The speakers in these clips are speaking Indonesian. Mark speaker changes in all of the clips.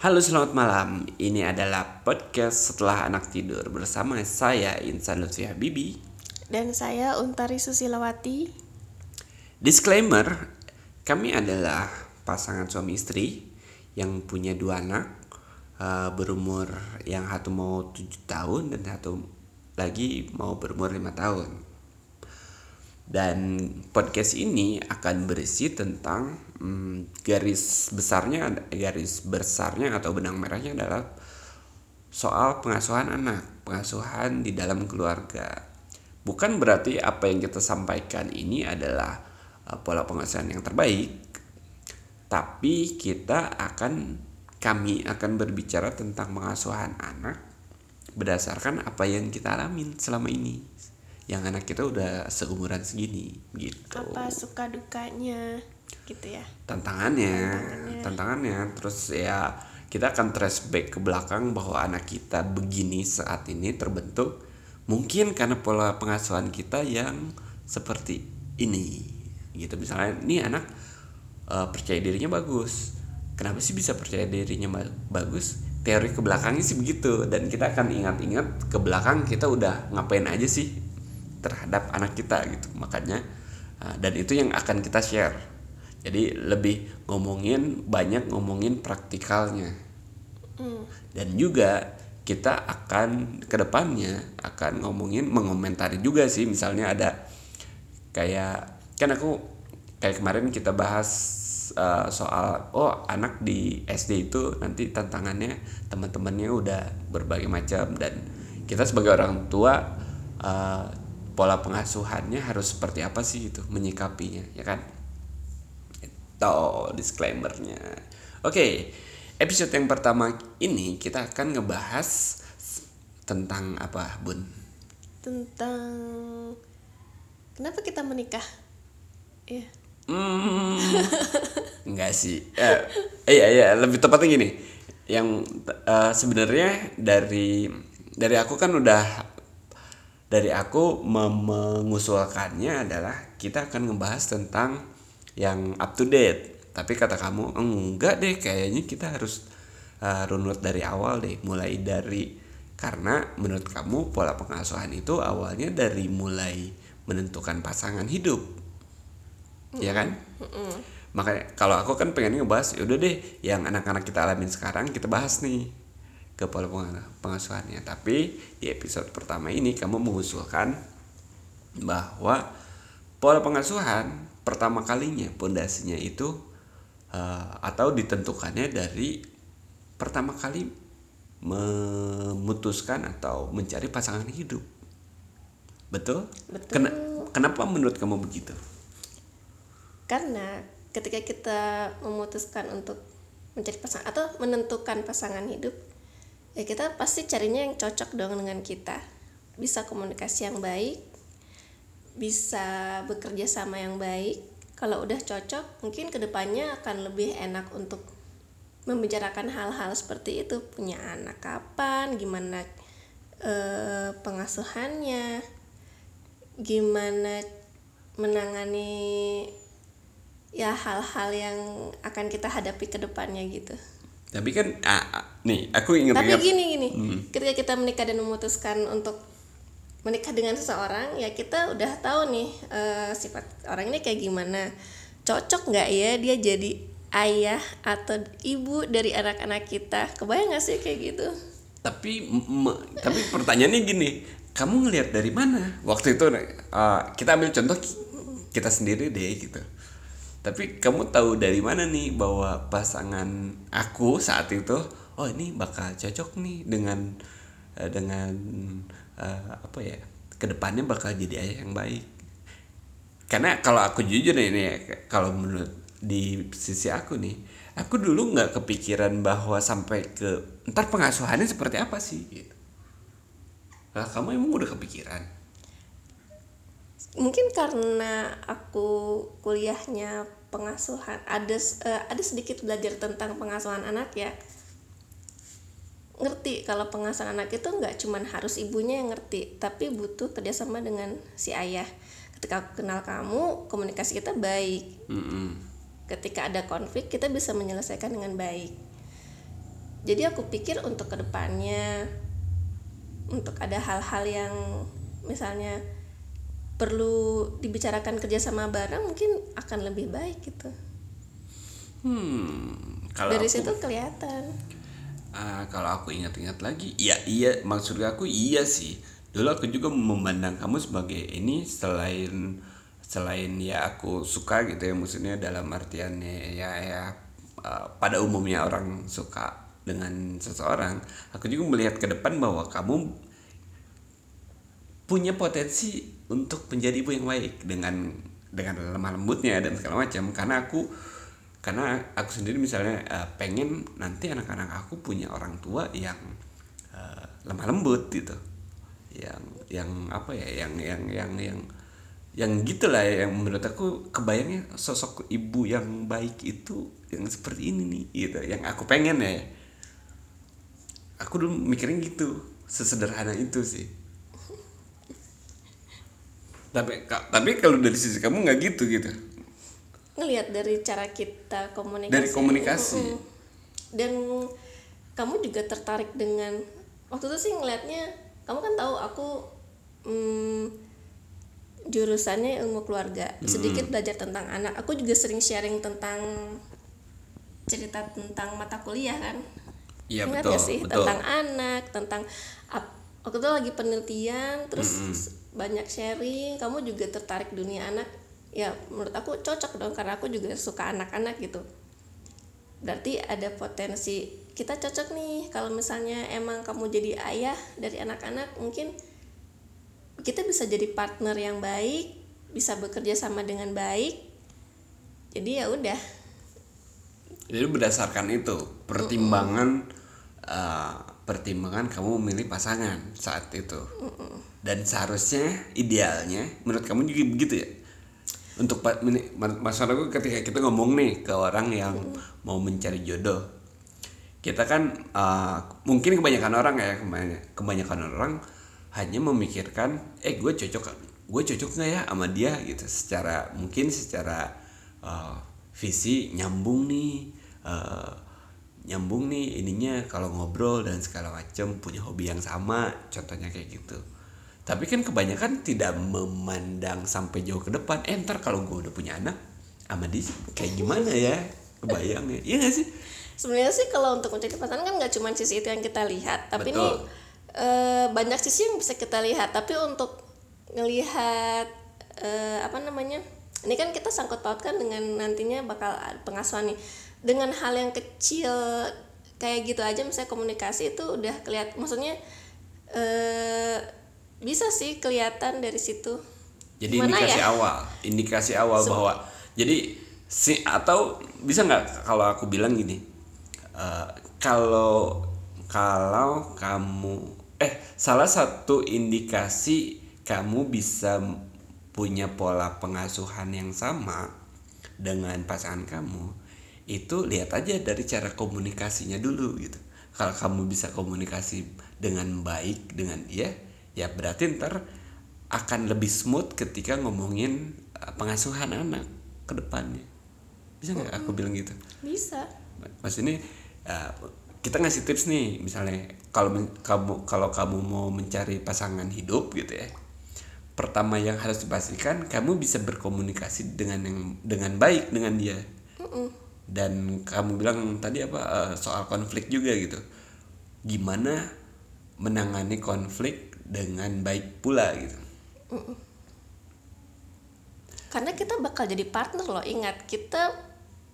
Speaker 1: Halo selamat malam, ini adalah podcast setelah anak tidur bersama saya Insan Lutfi Habibi.
Speaker 2: Dan saya Untari Susilawati.
Speaker 1: Disclaimer, kami adalah pasangan suami istri yang punya dua anak uh, Berumur yang satu mau tujuh tahun dan satu lagi mau berumur lima tahun dan podcast ini akan berisi tentang hmm, garis besarnya garis besarnya atau benang merahnya adalah soal pengasuhan anak pengasuhan di dalam keluarga. Bukan berarti apa yang kita sampaikan ini adalah uh, pola pengasuhan yang terbaik tapi kita akan kami akan berbicara tentang pengasuhan anak berdasarkan apa yang kita alamin selama ini yang anak kita udah seumuran segini gitu.
Speaker 2: Apa suka dukanya gitu ya?
Speaker 1: Tantangannya tantangannya, tantangannya. terus ya kita akan trace back ke belakang bahwa anak kita begini saat ini terbentuk mungkin karena pola pengasuhan kita yang seperti ini gitu. Misalnya ini anak uh, percaya dirinya bagus. Kenapa sih bisa percaya dirinya bagus? Teori ke belakangnya sih begitu. Dan kita akan ingat-ingat ke belakang kita udah ngapain aja sih terhadap anak kita gitu. Makanya uh, dan itu yang akan kita share. Jadi lebih ngomongin banyak ngomongin praktikalnya. Mm. dan juga kita akan ke depannya akan ngomongin mengomentari juga sih. Misalnya ada kayak kan aku kayak kemarin kita bahas uh, soal oh anak di SD itu nanti tantangannya teman-temannya udah berbagai macam. Dan kita sebagai orang tua uh, pola pengasuhannya harus seperti apa sih itu menyikapinya ya kan? Itu disclaimernya. Oke episode yang pertama ini kita akan ngebahas tentang apa bun?
Speaker 2: Tentang kenapa kita menikah? Ya
Speaker 1: hmm, enggak sih. Eh, iya iya lebih tepatnya gini. Yang uh, sebenarnya dari dari aku kan udah dari aku mengusulkannya adalah kita akan ngebahas tentang yang up to date. Tapi kata kamu enggak deh kayaknya kita harus uh, runut dari awal deh mulai dari karena menurut kamu pola pengasuhan itu awalnya dari mulai menentukan pasangan hidup. Mm. ya kan mm makanya kalau aku kan pengen ngebahas yaudah deh yang anak-anak kita alamin sekarang kita bahas nih ke pola pengasuhannya. Tapi di episode pertama ini kamu mengusulkan bahwa pola pengasuhan pertama kalinya pondasinya itu uh, atau ditentukannya dari pertama kali memutuskan atau mencari pasangan hidup. Betul?
Speaker 2: Betul.
Speaker 1: Ken kenapa menurut kamu begitu?
Speaker 2: Karena ketika kita memutuskan untuk mencari pasangan atau menentukan pasangan hidup ya kita pasti carinya yang cocok dong dengan kita. Bisa komunikasi yang baik bisa bekerja sama yang baik. Kalau udah cocok mungkin ke depannya akan lebih enak untuk membicarakan hal-hal seperti itu. Punya anak kapan gimana e, pengasuhannya gimana menangani ya hal-hal yang akan kita hadapi ke depannya gitu
Speaker 1: tapi kan ah, nih aku ingat
Speaker 2: tapi gini gini. Hmm. ketika kita menikah dan memutuskan untuk menikah dengan seseorang ya kita udah tahu nih uh, sifat orang ini kayak gimana. Cocok nggak ya dia jadi ayah atau ibu dari anak-anak kita? Kebayang gak sih kayak gitu?
Speaker 1: Tapi tapi pertanyaannya gini kamu ngelihat dari mana? Waktu itu uh, kita ambil contoh kita sendiri deh gitu tapi kamu tahu dari mana nih bahwa pasangan aku saat itu oh ini bakal cocok nih dengan uh, dengan uh, apa ya ke depannya bakal jadi ayah yang baik. Karena kalau aku jujur ini kalau menurut di sisi aku nih aku dulu nggak kepikiran bahwa sampai ke ntar pengasuhannya seperti apa sih gitu. Lah kamu emang udah kepikiran
Speaker 2: mungkin karena aku kuliahnya pengasuhan ada uh, ada sedikit belajar tentang pengasuhan anak ya. Ngerti kalau pengasuhan anak itu nggak cuman harus ibunya yang ngerti tapi butuh kerjasama dengan si ayah. Ketika aku kenal kamu komunikasi kita baik. Mm -hmm. ketika ada konflik kita bisa menyelesaikan dengan baik. Jadi aku pikir untuk ke depannya untuk ada hal-hal yang misalnya perlu dibicarakan kerjasama bareng mungkin akan lebih baik gitu.
Speaker 1: Hmm kalau
Speaker 2: dari
Speaker 1: aku,
Speaker 2: situ kelihatan.
Speaker 1: Ah, kalau aku ingat-ingat lagi iya iya maksud aku iya sih. Dulu aku juga memandang kamu sebagai ini selain selain ya aku suka gitu ya maksudnya dalam artiannya ya ya uh, pada umumnya orang suka dengan seseorang aku juga melihat ke depan bahwa kamu punya potensi untuk menjadi ibu yang baik dengan dengan lemah lembutnya dan segala macam. Karena aku karena aku sendiri misalnya uh, pengen nanti anak-anak aku punya orang tua yang uh, lemah lembut gitu. Yang yang apa ya yang yang yang yang yang gitulah yang menurut aku kebayangnya sosok ibu yang baik itu yang seperti ini nih gitu. Yang aku pengen ya. Aku dulu mikirnya gitu sesederhana itu sih tapi tapi kalau dari sisi kamu nggak gitu gitu.
Speaker 2: Ngelihat dari cara kita komunikasi.
Speaker 1: Dari komunikasi.
Speaker 2: Mm-mm. dan kamu juga tertarik dengan waktu itu sih ngelihatnya kamu kan tahu aku hmm, jurusannya ilmu keluarga. Sedikit belajar tentang anak. Aku juga sering sharing tentang cerita tentang mata kuliah kan?
Speaker 1: Iya betul
Speaker 2: sih
Speaker 1: betul.
Speaker 2: tentang anak tentang waktu itu lagi penelitian terus banyak sharing kamu juga tertarik dunia anak ya menurut aku cocok dong karena aku juga suka anak-anak gitu. Berarti ada potensi kita cocok nih kalau misalnya emang kamu jadi ayah dari anak-anak mungkin kita bisa jadi partner yang baik bisa bekerja sama dengan baik. Jadi ya udah.
Speaker 1: Jadi berdasarkan itu pertimbangan uh, pertimbangan kamu memilih pasangan saat itu. Dan seharusnya idealnya menurut kamu juga begitu ya? Untuk maksud aku ketika kita ngomong nih ke orang yang mau mencari jodoh kita kan uh, mungkin kebanyakan orang ya kebany- kebanyakan orang hanya memikirkan eh gue cocok gue cocok nggak ya sama dia? Gitu. Secara mungkin secara uh, visi nyambung nih uh, nyambung nih ininya kalau ngobrol dan segala macam punya hobi yang sama contohnya kayak gitu. Tapi kan kebanyakan tidak memandang sampai jauh ke depan eh ntar kalau gue udah punya anak sama dia kayak gimana ya? Kebayang ya. Iya gak sih?
Speaker 2: Sebenarnya sih kalau untuk mencari pasangan kan nggak cuma sisi itu yang kita lihat tapi ini
Speaker 1: Betul.
Speaker 2: eh, banyak sisi yang bisa kita lihat. Tapi untuk ngelihat eh, apa namanya ini kan kita sangkut pautkan dengan nantinya bakal pengasuhan nih dengan hal yang kecil kayak gitu aja misalnya komunikasi itu udah kelihatan maksudnya eh, bisa sih kelihatan dari situ
Speaker 1: jadi
Speaker 2: Gimana
Speaker 1: indikasi
Speaker 2: ya?
Speaker 1: awal indikasi awal bahwa jadi si atau bisa nggak kalau aku bilang gini eh, kalau kalau kamu eh salah satu indikasi kamu bisa punya pola pengasuhan yang sama dengan pasangan kamu itu lihat aja dari cara komunikasinya dulu gitu. Kalau kamu bisa komunikasi dengan baik dengan dia ya berarti ntar akan lebih smooth ketika ngomongin uh, pengasuhan anak ke depannya. Bisa nggak aku bilang gitu?
Speaker 2: Bisa.
Speaker 1: Mas ini uh, kita ngasih tips nih misalnya kalau kamu kalau kamu mau mencari pasangan hidup gitu ya pertama yang harus dipastikan kamu bisa berkomunikasi dengan yang dengan baik dengan dia dan kamu bilang tadi apa uh, soal konflik juga gitu. Gimana menangani konflik dengan baik pula gitu?
Speaker 2: Karena kita bakal jadi partner loh. Ingat kita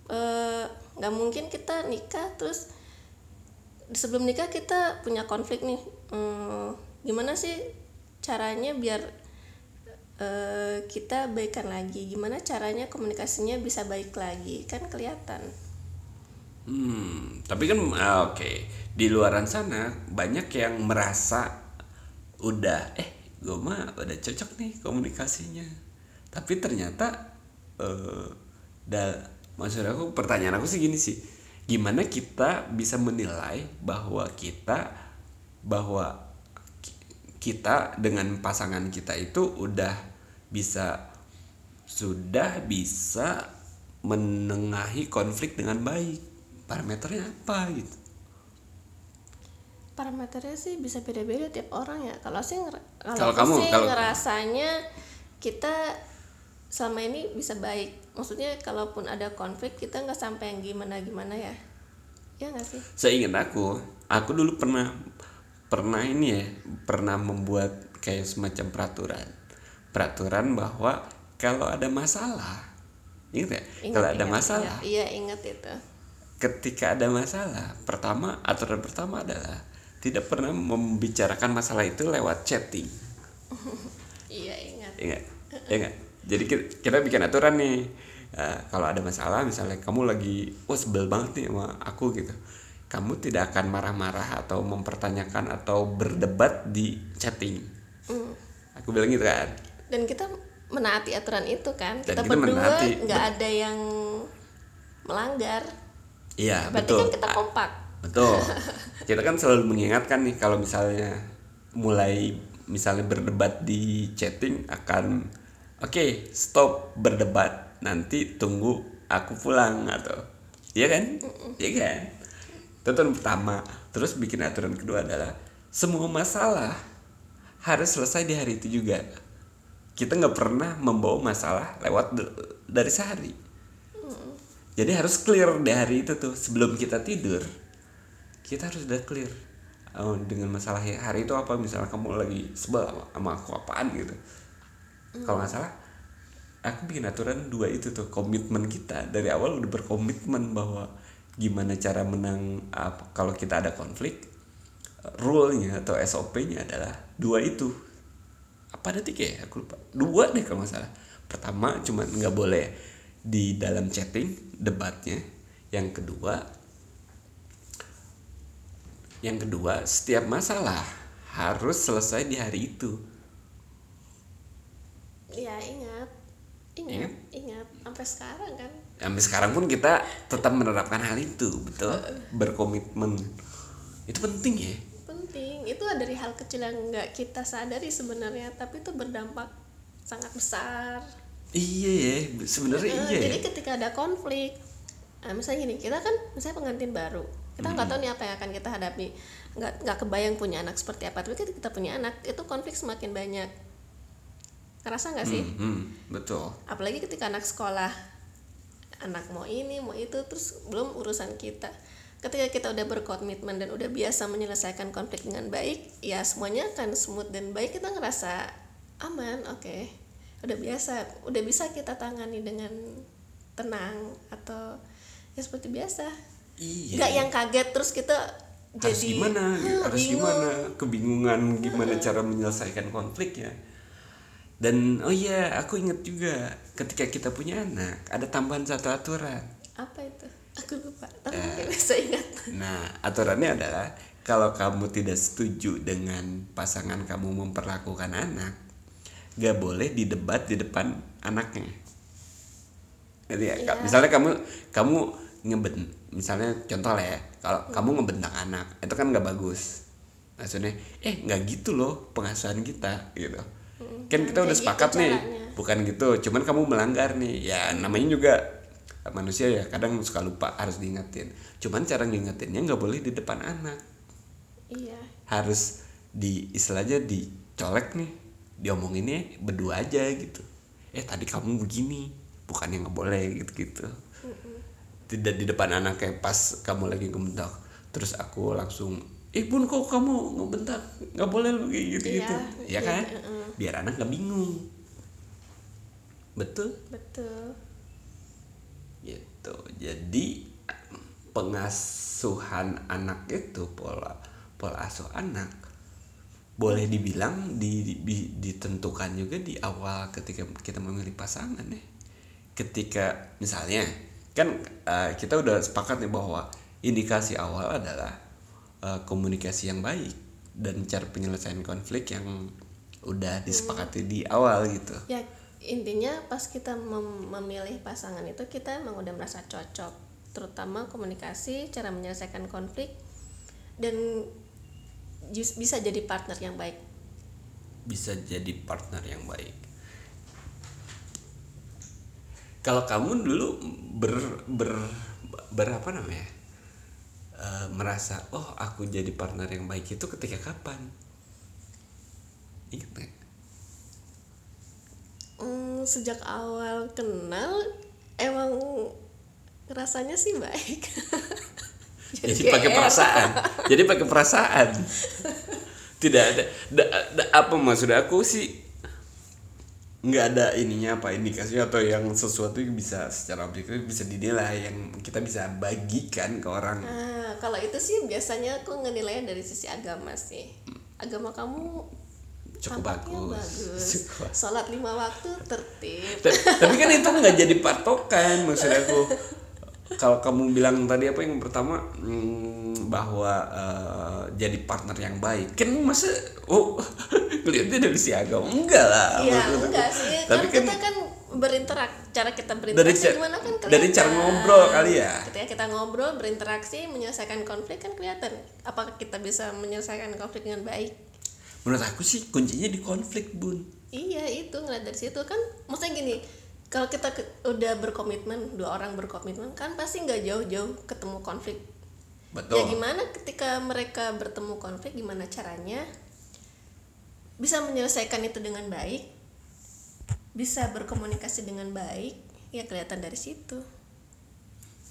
Speaker 2: eh, nggak mungkin kita nikah terus sebelum nikah kita punya konflik nih. Hmm, gimana sih caranya biar eh, kita baikan lagi. Gimana caranya komunikasinya bisa baik lagi? Kan kelihatan.
Speaker 1: Hmm, tapi kan ah, oke. Di luaran sana banyak yang merasa udah eh gue mah udah cocok nih komunikasinya. Tapi ternyata eh da, maksud aku pertanyaan aku sih gini sih. Gimana kita bisa menilai bahwa kita bahwa kita dengan pasangan kita itu udah bisa sudah bisa menengahi konflik dengan baik. Parameternya apa gitu?
Speaker 2: Parameternya sih bisa beda-beda tiap orang ya. Kalau sih kalau
Speaker 1: kamu-
Speaker 2: sih
Speaker 1: kalau-
Speaker 2: ngerasanya kita selama ini bisa baik. Maksudnya kalaupun ada konflik kita nggak sampai yang gimana gimana ya. Ya nggak sih?
Speaker 1: Seingat aku, aku dulu pernah pernah ini ya, pernah membuat kayak semacam peraturan. Peraturan bahwa kalau ada masalah, ingat ya?
Speaker 2: Ingat,
Speaker 1: kalau ada
Speaker 2: ingat,
Speaker 1: masalah,
Speaker 2: ingat. iya ingat itu
Speaker 1: ketika ada masalah, pertama aturan pertama adalah tidak pernah membicarakan masalah itu lewat chatting.
Speaker 2: iya ingat
Speaker 1: Ingat? Ya nggak? Jadi kita, kita bikin aturan nih. Eh, kalau ada masalah misalnya kamu lagi wah sebel banget nih sama aku gitu. Kamu tidak akan marah-marah atau mempertanyakan atau berdebat di chatting.
Speaker 2: Mm.
Speaker 1: Aku bilang gitu kan.
Speaker 2: dan kita menaati aturan itu kan
Speaker 1: Dan
Speaker 2: kita,
Speaker 1: kita
Speaker 2: berdua nggak ada yang melanggar
Speaker 1: Iya,
Speaker 2: berarti
Speaker 1: betul.
Speaker 2: kan kita kompak
Speaker 1: Betul. Kita kan selalu mengingatkan nih kalau misalnya mulai misalnya berdebat di chatting akan oke stop berdebat nanti tunggu aku pulang atau iya kan iya kan aturan pertama terus bikin aturan kedua adalah semua masalah harus selesai di hari itu juga. Kita nggak pernah membawa masalah lewat dari sehari. Jadi harus clear di hari itu tuh sebelum kita tidur kita harus udah clear. Oh, dengan masalah hari itu apa? Misalnya kamu lagi sebel sama aku apaan gitu. Kalau nggak salah aku bikin aturan dua itu tuh komitmen kita. Dari awal udah berkomitmen bahwa gimana cara menang apa kalau kita ada konflik rule-nya atau SOP-nya adalah dua itu. Apa ada tiga ya? Aku lupa. Dua deh kalau nggak salah. Pertama cuma nggak boleh di dalam chatting debatnya. Yang kedua yang kedua setiap masalah harus selesai di hari itu.
Speaker 2: Ya ingat ingat? ingat. Sampai sekarang kan
Speaker 1: sampai sekarang pun kita tetap menerapkan hal itu betul? Berkomitmen. Itu penting ya?
Speaker 2: Penting. Itu dari hal kecil yang nggak kita sadari sebenarnya tapi itu berdampak sangat besar.
Speaker 1: Iya ya sebenarnya iya ya.
Speaker 2: jadi ketika ada konflik nah, misalnya gini kita kan misalnya pengantin baru kita nggak tahu nih apa yang akan kita hadapi. Nggak nggak kebayang punya anak seperti apa tapi ketika kita punya anak itu konflik semakin banyak. Ngerasa nggak sih?
Speaker 1: Hmm, hmm, betul.
Speaker 2: Apalagi ketika anak sekolah anak mau ini mau itu terus belum urusan kita. Ketika kita udah berkomitmen dan udah biasa menyelesaikan konflik dengan baik ya semuanya akan smooth dan baik kita ngerasa aman oke. Udah biasa udah bisa kita tangani dengan tenang atau ya seperti biasa.
Speaker 1: Iya.
Speaker 2: Nggak yang kaget terus kita
Speaker 1: harus
Speaker 2: jadi
Speaker 1: gimana?
Speaker 2: "Hah,
Speaker 1: harus
Speaker 2: bingung."
Speaker 1: gimana kebingungan gimana cara menyelesaikan konflik ya dan oh iya aku inget juga ketika kita punya anak ada tambahan satu aturan.
Speaker 2: Apa itu? Aku lupa. Tapi mungkin bisa ingat.
Speaker 1: nah aturannya adalah kalau kamu tidak setuju dengan pasangan kamu memperlakukan anak gak boleh didebat di depan anaknya. Ngerti ya?
Speaker 2: Iya.
Speaker 1: misalnya kamu kamu ngeben misalnya contoh lah ya kalau kamu ngebentak anak itu kan nggak bagus. Maksudnya eh nggak gitu loh pengasuhan kita gitu kan kita udah
Speaker 2: kayak
Speaker 1: sepakat
Speaker 2: gitu
Speaker 1: nih.
Speaker 2: caranya.
Speaker 1: bukan gitu cuman kamu melanggar nih. Ya namanya juga manusia ya kadang suka lupa harus diingetin. Cuman cara ngingetinnya nggak boleh di depan anak.
Speaker 2: Iya.
Speaker 1: Harus di istilahnya dicolek nih diomonginnya berdua aja gitu. Eh tadi kamu begini bukan yang nggak boleh gitu gitu tidak di depan anak kayak pas kamu lagi ngebentak terus aku langsung eh bun kok kamu ngebentak? Nggak boleh lu kayak gitu gitu
Speaker 2: Iya,
Speaker 1: ya kan?
Speaker 2: iya,
Speaker 1: biar anak nggak bingung. Betul?
Speaker 2: Betul.
Speaker 1: Gitu. Jadi pengasuhan anak itu pola pola asuh anak boleh dibilang di, di- ditentukan juga di awal ketika kita memilih pasangan ya. Ketika misalnya kan eh, kita udah sepakat nih bahwa indikasi awal adalah eh, komunikasi yang baik dan cara penyelesaian konflik yang udah disepakati di awal gitu
Speaker 2: ya intinya pas kita mem- memilih pasangan itu kita emang udah merasa cocok terutama komunikasi cara menyelesaikan konflik dan bisa jadi partner yang baik
Speaker 1: bisa jadi partner yang baik. Kalau kamu dulu ber ber berapa namanya? Eh, merasa oh aku jadi partner yang baik itu ketika kapan? Ingat nggak?
Speaker 2: Hmm, sejak awal kenal emang rasanya sih baik.
Speaker 1: Jadi pakai perasaan. Jadi pakai perasaan. Tidak ada da- da- apa maksud aku sih? Nggak ada ininya apa indikasinya atau yang sesuatu yang bisa secara objektif bisa dinilai yang kita bisa bagikan ke orang.
Speaker 2: Nah, kalau itu sih biasanya aku ngenilainya dari sisi agama sih. Agama kamu
Speaker 1: cukup bagus,
Speaker 2: bagus.
Speaker 1: Cukup.
Speaker 2: Sholat lima waktu tertib.
Speaker 1: Ta- tapi kan itu nggak jadi patokan maksud aku kalau kamu bilang tadi apa yang pertama hmm, bahwa eh, jadi partner yang baik kan masa oh kelihatannya dari si agama enggak lah
Speaker 2: Iya, enggak sih.
Speaker 1: tapi
Speaker 2: kan,
Speaker 1: kan
Speaker 2: kita kan berinterak cara kita
Speaker 1: Dari
Speaker 2: berinteraksi
Speaker 1: ca-
Speaker 2: gimana kan kelihatan.
Speaker 1: dari cara ngobrol kali ya?
Speaker 2: Ketika kita ngobrol, berinteraksi, menyelesaikan konflik kan kelihatan apakah kita bisa menyelesaikan konflik dengan baik.
Speaker 1: menurut aku sih kuncinya di konflik bun
Speaker 2: Iya itu ngeliat dari situ kan maksudnya gini kalau kita ke- udah berkomitmen dua orang berkomitmen kan pasti nggak jauh-jauh ketemu konflik ya
Speaker 1: betul
Speaker 2: gimana ketika mereka bertemu konflik gimana caranya bisa menyelesaikan itu dengan baik bisa berkomunikasi dengan baik ya kelihatan dari situ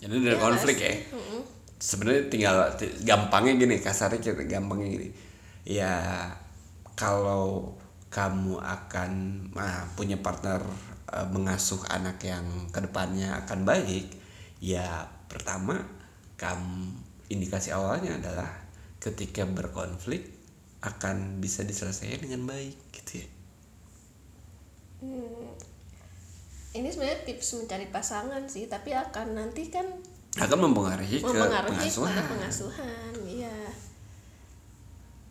Speaker 1: jadi dari
Speaker 2: Iya
Speaker 1: konflik
Speaker 2: nggak
Speaker 1: ya
Speaker 2: sih? Mm-mm.
Speaker 1: sebenarnya tinggal ti- gampangnya gini kasarnya kita gampangnya gini ya kalau kamu akan ah, punya partner eh, mengasuh anak yang ke depannya akan baik ya pertama kamu indikasi awalnya adalah ketika berkonflik akan bisa diselesaikan dengan baik gitu ya
Speaker 2: ini sebenarnya tips mencari pasangan sih tapi akan nanti kan
Speaker 1: akan mempengaruhi ke
Speaker 2: mempengaruhi
Speaker 1: pengasuhan
Speaker 2: pada pengasuhan iya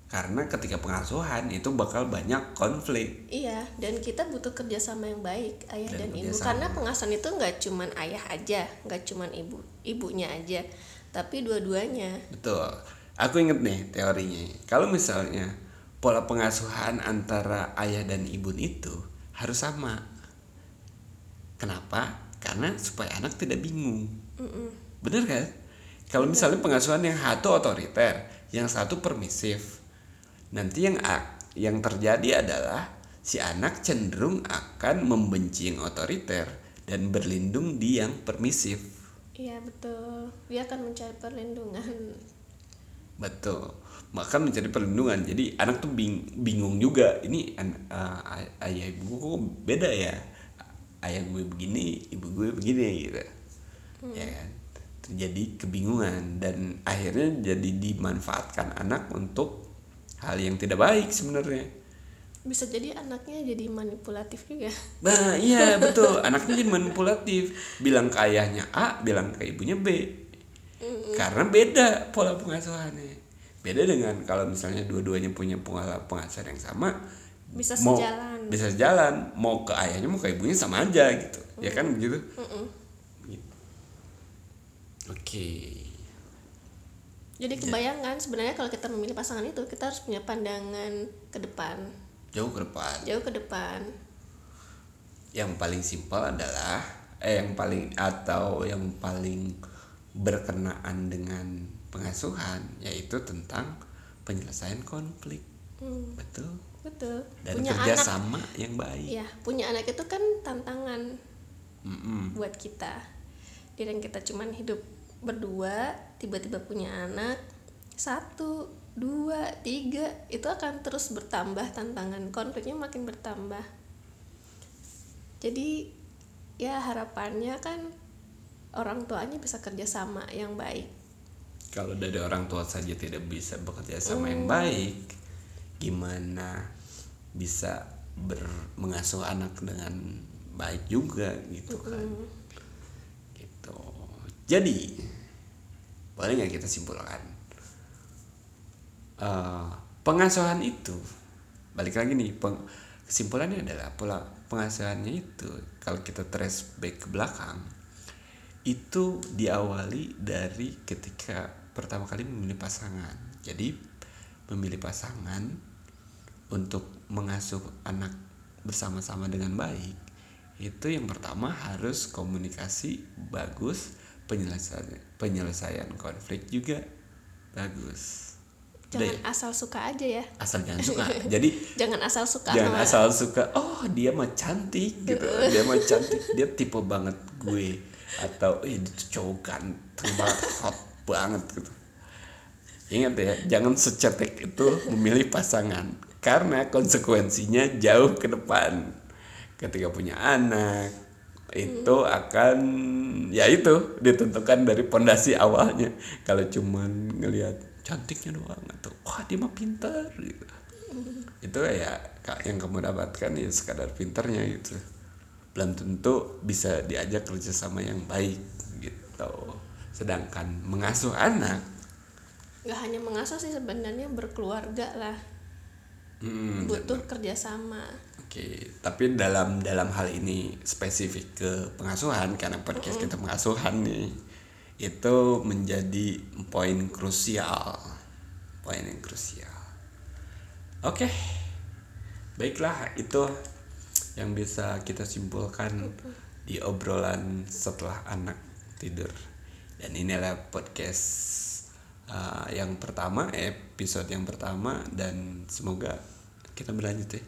Speaker 1: karena ketika pengasuhan itu bakal banyak konflik
Speaker 2: Iya, dan kita butuh kerjasama yang baik ayah
Speaker 1: Dan
Speaker 2: dan, ibu
Speaker 1: kerjasama.
Speaker 2: karena pengasuhan itu nggak cuman ayah aja, nggak cuman ibu ibunya aja, tapi dua-duanya.
Speaker 1: Betul. Aku inget nih teorinya. Kalau misalnya pola pengasuhan antara ayah dan ibu itu harus sama. Kenapa? Karena supaya anak tidak bingung. Bener kan? Kalau misalnya pengasuhan yang satu otoriter, yang satu permisif, nanti yang yang terjadi adalah si anak cenderung akan membenci yang otoriter dan berlindung di yang permisif.
Speaker 2: Iya betul, dia akan mencari perlindungan.
Speaker 1: Betul. Bahkan mencari perlindungan. Jadi anak tuh bing- bingung juga. Ini uh, ay- ayah ibu kok beda ya. Ayah gue begini, ibu gue begini gitu. Ya kan. Terjadi kebingungan dan akhirnya jadi dimanfaatkan anak untuk hal yang tidak baik sebenarnya.
Speaker 2: Bisa jadi anaknya jadi manipulatif juga.
Speaker 1: Nah, iya betul. Anaknya jadi manipulatif. Bilang ke ayahnya A, bilang ke ibunya B. Karena beda pola pengasuhannya. Beda dengan kalau misalnya dua-duanya punya pola pengasuhan yang sama,
Speaker 2: Bisa
Speaker 1: mau
Speaker 2: sejalan.
Speaker 1: bisa sejalan. Mau ke ayahnya mau ke ibunya sama aja gitu. Ya kan begitu? Gitu. Oke.
Speaker 2: Jadi kebayangan sebenarnya kalau kita memilih pasangan itu kita harus punya pandangan ke depan,
Speaker 1: Jauh ke depan.
Speaker 2: jauh ke depan.
Speaker 1: Yang paling simpel adalah eh yang paling atau yang paling berkenaan dengan pengasuhan yaitu tentang penyelesaian konflik.
Speaker 2: Hmm,
Speaker 1: Betul.
Speaker 2: betul.
Speaker 1: Dan
Speaker 2: punya anak,
Speaker 1: kerjasama yang baik.
Speaker 2: ya punya anak itu kan tantangan
Speaker 1: Mm-mm.
Speaker 2: buat kita dan kita cuman hidup berdua tiba-tiba punya anak satu dua tiga itu akan terus bertambah tantangan konfliknya makin bertambah jadi ya harapannya kan orang tuanya bisa kerjasama yang baik
Speaker 1: Kalau dari orang tua saja tidak bisa bekerja sama
Speaker 2: Hmm.
Speaker 1: yang baik, gimana bisa ber mengasuh anak dengan baik juga gitu kan? Gitu. Jadi boleh nggak kita simpulkan? Eh, pengasuhan itu balik lagi nih peng- kesimpulannya adalah pola pengasuhannya itu kalau kita trace back ke belakang itu diawali dari ketika pertama kali memilih pasangan. Jadi memilih pasangan untuk mengasuh anak bersama-sama dengan baik itu yang pertama harus komunikasi bagus penyelesaian penyelesaian konflik juga bagus.
Speaker 2: Jangan asal suka aja ya.
Speaker 1: Asal jangan suka. Jadi
Speaker 2: jangan asal suka
Speaker 1: jangan
Speaker 2: sama-
Speaker 1: asal suka oh dia mah cantik gitu. Dia mah cantik. Dia tipe banget gue. Atau eh cowok ganteng banget hot banget gitu. Ingat ya jangan secetek itu memilih pasangan. Karena konsekuensinya jauh ke depan. Ketika punya anak itu akan ya itu ditentukan dari pondasi awalnya. Kalau cuman ngelihat cantiknya doang atau wah dia mah pintar gitu. Itu ya kak yang kamu dapatkan ya sekadar pinternya gitu. Belum tentu bisa diajak kerjasama yang baik gitu sedangkan mengasuh anak.
Speaker 2: Nggak hanya mengasuh sih sebenarnya berkeluarga lah.
Speaker 1: Hmm,
Speaker 2: butuh kerjasama.
Speaker 1: Oke tapi dalam dalam hal ini spesifik ke pengasuhan karena podcast kita pengasuhan nih itu menjadi poin krusial. Poin yang krusial. Oke baiklah itu yang bisa kita simpulkan di obrolan setelah anak tidur dan inilah podcast uh, yang pertama episode yang pertama dan semoga kita berlanjut ya.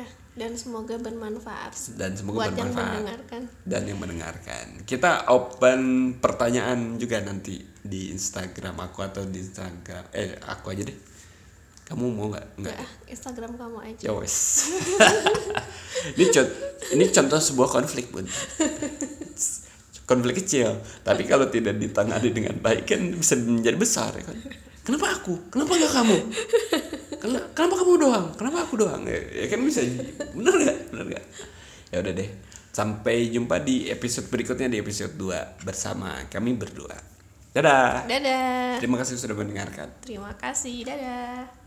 Speaker 2: Ya dan semoga bermanfaat
Speaker 1: dan semoga
Speaker 2: buat yang
Speaker 1: bermanfaat
Speaker 2: mendengarkan.
Speaker 1: dan yang mendengarkan. Kita open pertanyaan juga nanti di Instagram aku atau di Instagram eh aku aja deh. Kamu mau nggak? Nggak
Speaker 2: ya Instagram kamu aja.
Speaker 1: Ya wes. Ini contoh ini contoh sebuah konflik bun konflik kecil. Tapi kalau tidak ditangani dengan baik kan bisa menjadi besar ya kan? Kenapa aku? Kenapa nggak kamu? Ken- kenapa kamu doang? Kenapa aku doang? Ya, ya kan bisa bener nggak? Bener nggak? Ya udah deh. Sampai jumpa di episode berikutnya di episode 2 bersama kami berdua. Dadah.
Speaker 2: Dadah.
Speaker 1: Terima kasih sudah mendengarkan.
Speaker 2: Terima kasih. Dadah